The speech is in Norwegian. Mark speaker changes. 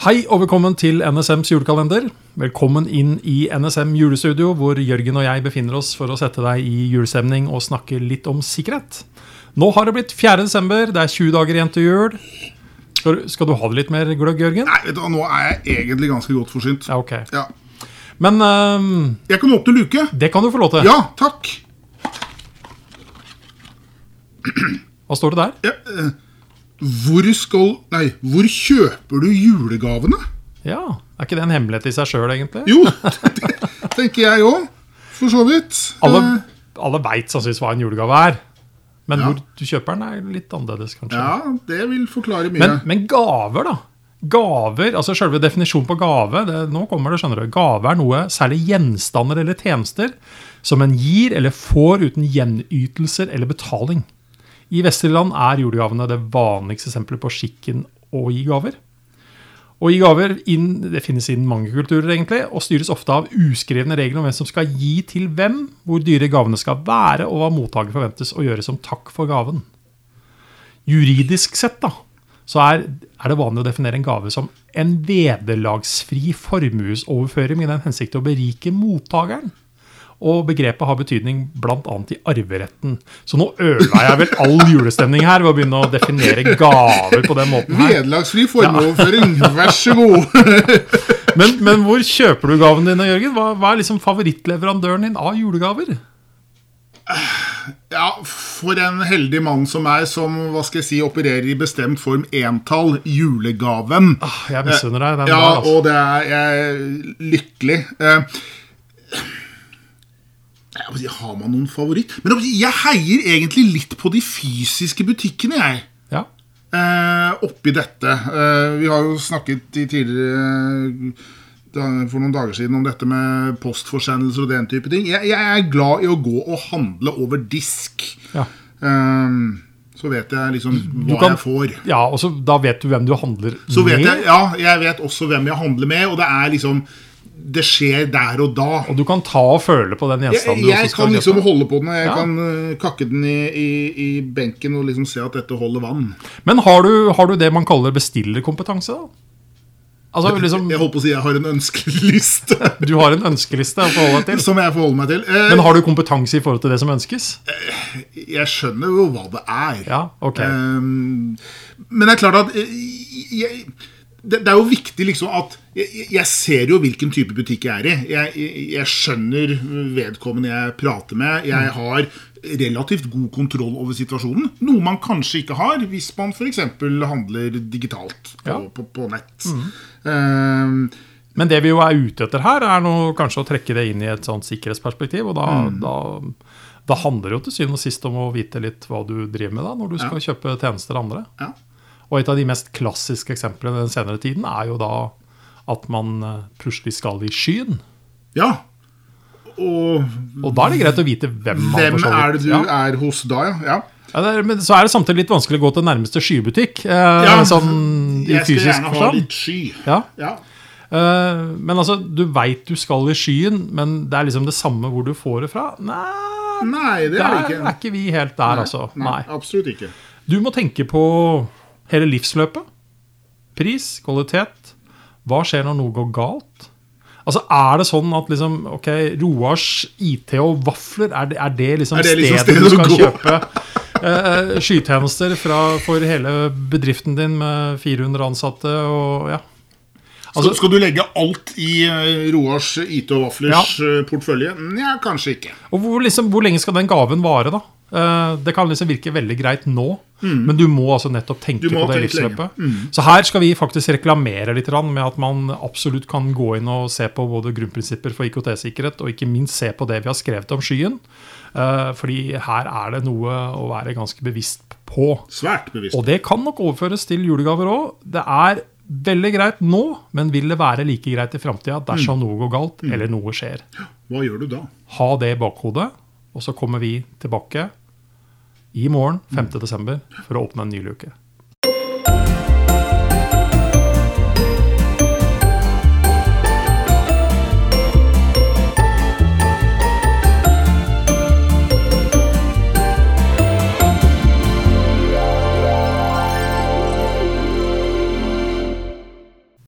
Speaker 1: Hei og velkommen til NSMs julekalender. Velkommen inn i NSM julestudio, hvor Jørgen og jeg befinner oss for å sette deg i julestemning og snakke litt om sikkerhet. Nå har det blitt 4. desember, det er 20 dager igjen til jul. Skal, du- skal du ha det litt mer gløgg, Jørgen?
Speaker 2: Nei, vet du, hva, Nå er jeg egentlig ganske godt forsynt.
Speaker 1: Ja, ok.
Speaker 2: Ja.
Speaker 1: Men øhm,
Speaker 2: Jeg kan åpne luke.
Speaker 1: det kan du få lov til.
Speaker 2: Ja, takk.
Speaker 1: Hva står det der?
Speaker 2: Ja, eh, hvor skal Nei, hvor kjøper du julegavene?
Speaker 1: Ja, Er ikke det en hemmelighet i seg sjøl, egentlig?
Speaker 2: Jo, det tenker jeg òg. For så vidt.
Speaker 1: Alle,
Speaker 2: Eh,
Speaker 1: alle veit sannsynligvis hva en julegave er. Men
Speaker 2: Ja.
Speaker 1: hvor du kjøper den, er litt annerledes, kanskje.
Speaker 2: Ja, det vil forklare mye.
Speaker 1: Men, men gaver, da? Gaver, altså Selve definisjonen på gave det, Nå kommer det, skjønner du. Gave er noe, særlig gjenstander eller tjenester, som en gir eller får uten gjenytelser eller betaling. I vestlige land er julegavene det vanligste eksempelet på skikken å gi gaver. Å gi gaver inn, det finnes innen mange kulturer egentlig, og styres ofte av uskrevne regler om hvem som skal gi til hvem, hvor dyre gavene skal være, og hva mottaker forventes å gjøre som takk for gaven. Juridisk sett da, så er, er det vanlig å definere en gave som en vederlagsfri formuesoverføring i den hensikt å berike mottakeren. Og begrepet har betydning bl.a. i arveretten. Så nå ødela jeg vel all julestemning her ved å begynne å definere gaver på den måten her.
Speaker 2: Vederlagsfri formueoverføring, vær så god.
Speaker 1: Men, men hvor kjøper du gavene dine, Jørgen? Hva, hva er liksom favorittleverandøren din av julegaver?
Speaker 2: Ja, For en heldig mann som meg, som hva skal jeg si, opererer i bestemt form entall, julegaven.
Speaker 1: Ah, Jeg misunner deg den
Speaker 2: Ja,
Speaker 1: der. Altså.
Speaker 2: og det er jeg lykkelig. Eh, jeg si, Har man noen favoritt? Men jeg heier egentlig litt på de fysiske butikkene, jeg.
Speaker 1: Ja.
Speaker 2: Eh, oppi dette. Eh, vi har jo snakket i tidligere for noen dager siden om dette med postforsendelser og den type ting. Jeg, jeg er glad i å gå og handle over disk.
Speaker 1: Ja.
Speaker 2: Eh, så vet jeg liksom hva
Speaker 1: kan-
Speaker 2: jeg får.
Speaker 1: ja, og så Da vet du hvem du handler
Speaker 2: Så vet
Speaker 1: med.
Speaker 2: jeg, ja, jeg vet også hvem jeg handler med, og det er liksom Det skjer der og da.
Speaker 1: Og du kan ta og føle på den
Speaker 2: Jeg,
Speaker 1: gjenstanden du
Speaker 2: jeg
Speaker 1: skal
Speaker 2: kan liksom holde på den, og jeg
Speaker 1: Ja.
Speaker 2: kan uh, kakke den i, i, i benken og liksom se at dette holder vann.
Speaker 1: Men har du, har du det man kaller bestillerkompetanse? da? Altså liksom,
Speaker 2: Jeg holdt på å si jeg har en ønskeliste
Speaker 1: Du har en ønskeliste å forholde deg til.
Speaker 2: som jeg forholder meg til. Eh,
Speaker 1: Men har du kompetanse i forhold til det som ønskes?
Speaker 2: Jeg skjønner jo hva det er.
Speaker 1: Ja, ok.
Speaker 2: Um, men det er klart at eh, jeg, det, det er jo viktig liksom at jeg, jeg ser jo hvilken type butikk jeg er i. Jeg, jeg, jeg skjønner vedkommende jeg prater med. Jeg
Speaker 1: Mm.
Speaker 2: har relativt god kontroll over situasjonen. Noe man kanskje ikke har hvis man f.eks. handler digitalt på,
Speaker 1: Ja. Mm.
Speaker 2: på, på nett. Um,
Speaker 1: Men det vi jo er ute etter her, er noe, kanskje å trekke det inn i et sånt sikkerhetsperspektiv. Og da,
Speaker 2: Mm.
Speaker 1: da, da handler det jo til syvende og sist om å vite litt hva du driver med da, når du skal kjøpe tjenester av andre.
Speaker 2: ja.
Speaker 1: Og et av de mest klassiske eksemplene den senere tiden er jo da at man eh, plutselig skal i skyen.
Speaker 2: ja. Og
Speaker 1: Og da er det greit å vite hvem man
Speaker 2: hvem er det du
Speaker 1: ja.
Speaker 2: er hos da, ja? ja.
Speaker 1: Ja, er, men så er det samtidig litt vanskelig å gå til nærmeste skybutikk. Eh,
Speaker 2: Ja,
Speaker 1: sånn i
Speaker 2: Jeg skal
Speaker 1: gjerne
Speaker 2: gjerne ha litt sky.
Speaker 1: Ja.
Speaker 2: Ja.
Speaker 1: Eh, men altså, du veit du skal i skyen, men det er liksom det samme hvor du får det fra? Nei,
Speaker 2: Nei, det er
Speaker 1: der
Speaker 2: det
Speaker 1: er
Speaker 2: ikke.
Speaker 1: ikke vi helt der, altså. Nei.
Speaker 2: Absolutt ikke.
Speaker 1: Du må tenke på hele livsløpet. Pris, kvalitet. Hva skjer når noe går galt? Altså, Er det sånn at liksom, ok, Roars IT og vafler, er det, er det liksom
Speaker 2: Er det liksom
Speaker 1: stedet,
Speaker 2: stedet
Speaker 1: du skal kjøpe eh, skytjenester fra, for hele bedriften din med 400 ansatte og ja. Altså,
Speaker 2: skal, du legge alt i eh, Roars IT og vaflers ja. portfølje? Nja, kanskje ikke.
Speaker 1: Og hvor, liksom, hvor lenge skal den gaven vare, da? Eh, det kan liksom virke veldig greit nå, men du må altså nettopp tenke
Speaker 2: Mm.
Speaker 1: På det
Speaker 2: tenke lenge. Mm.
Speaker 1: livsløpet. Så her skal vi faktisk reklamere litt med at man absolutt kan gå inn og se på både grunnprinsipper for IKT-sikkerhet, og ikke minst se på det vi har skrevet om skyen. Eh, fordi her er det noe å være ganske bevisst på.
Speaker 2: Svært bevisst.
Speaker 1: Og det kan nok overføres til julegaver òg. Det er veldig greit nå, men vil det være like greit i framtida dersom
Speaker 2: Mm.
Speaker 1: noe går galt, eller noe skjer?
Speaker 2: Hva gjør du da?
Speaker 1: Ha det i bakhodet, og så kommer vi tilbake i morgen, 5. desember, for å åpne en ny luke.